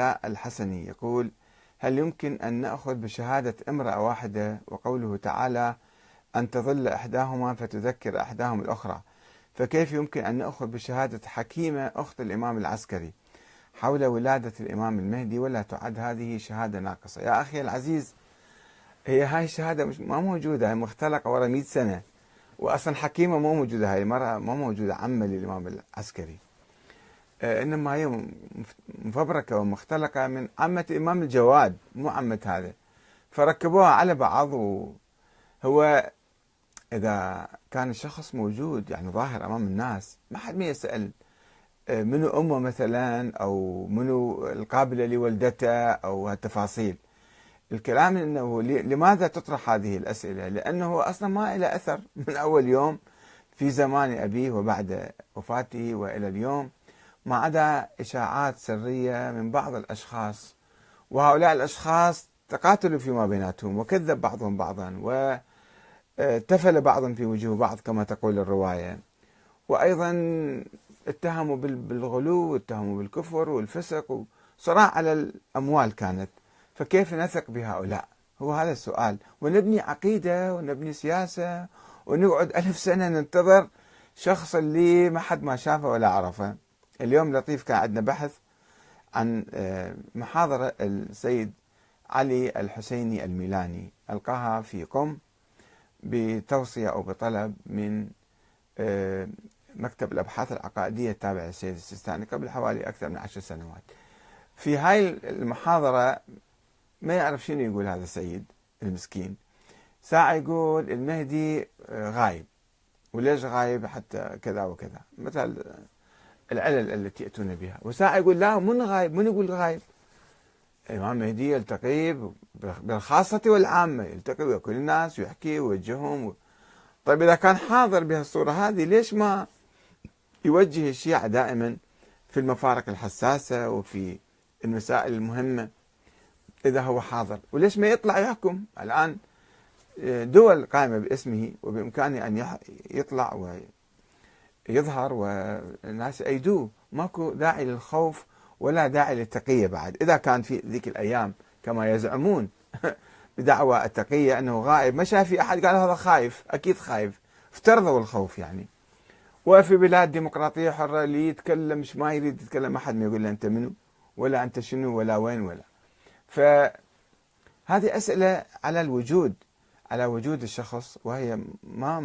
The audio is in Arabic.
الحسني يقول هل يمكن أن نأخذ بشهادة امرأة واحدة وقوله تعالى أن تظل إحداهما فتذكر إحداهما الأخرى فكيف يمكن أن نأخذ بشهادة حكيمة أخت الإمام العسكري حول ولادة الإمام المهدي ولا تعد هذه شهادة ناقصة؟ يا أخي العزيز هي هاي الشهادة مش ما موجودة هي مختلقة ورا 100 سنة وأصلا حكيمة مو موجودة هاي المرأة ما موجودة عمة للإمام العسكري. إنما هي مفبركة ومختلقة من عمه الامام الجواد مو عمه هذا فركبوها على بعض وهو إذا كان الشخص موجود يعني ظاهر أمام الناس ما حد ما يسأل آه، منو أمه مثلا أو منو القابلة لولدته أو التفاصيل الكلام إنه لماذا تطرح هذه الأسئلة؟ لأنه أصلا ما له أثر من أول يوم في زمان أبيه وبعد وفاته وإلى اليوم. ما عدا إشاعات سرية من بعض الأشخاص وهؤلاء الأشخاص تقاتلوا فيما بيناتهم وكذب بعضهم بعضا وتفل بعضهم في وجوه بعض كما تقول الرواية. وأيضا اتهموا بالغلو واتهموا بالكفر والفسق وصراع على الأموال كانت. فكيف نثق بهؤلاء؟ هو هذا السؤال. ونبني عقيدة ونبني سياسة ونقعد ألف سنة ننتظر شخص اللي ما حد ما شافه ولا عرفه. اليوم لطيف كان عندنا بحث عن آه، محاضرة السيد علي الحسيني الميلاني ألقاها في قم بتوصية أو بطلب من آه، مكتب الأبحاث العقائدية التابع للسيد السيستاني قبل حوالي أكثر من عشر سنوات. في هاي المحاضرة ما يعرف شنو يقول هذا السيد المسكين. ساعة يقول المهدي آه، غايب. وليش غايب؟ حتى كذا وكذا. مثل العلل التي يأتون بها. وساعة يقول لا من غايب؟ من يقول غايب؟ الإمام المهدي يلتقي بالخاصة والعامة يلتقي ويا كل الناس ويحكي ويوجههم. و... طيب إذا كان حاضر بهالصورة هذه ليش ما يوجه الشيعة دائما في المفارق الحساسة وفي المسائل المهمة إذا هو حاضر؟ وليش ما يطلع يحكم؟ الآن دول قائمة باسمه وبإمكانه أن يطلع يظهر والناس يأيدوه. ماكو داعي للخوف ولا داعي للتقية بعد. إذا كان في ذيك الأيام كما يزعمون بدعوى التقية أنه غائب ما شاف في أحد قال هذا خايف أكيد خايف. افترضوا الخوف يعني. وفي بلاد ديمقراطية حرة اللي يتكلم ما يريد يتكلم أحد ما يقول له أنت منو؟ ولا أنت شنو؟ ولا وين؟ ولا. فهذه أسئلة على الوجود على وجود الشخص وهي ما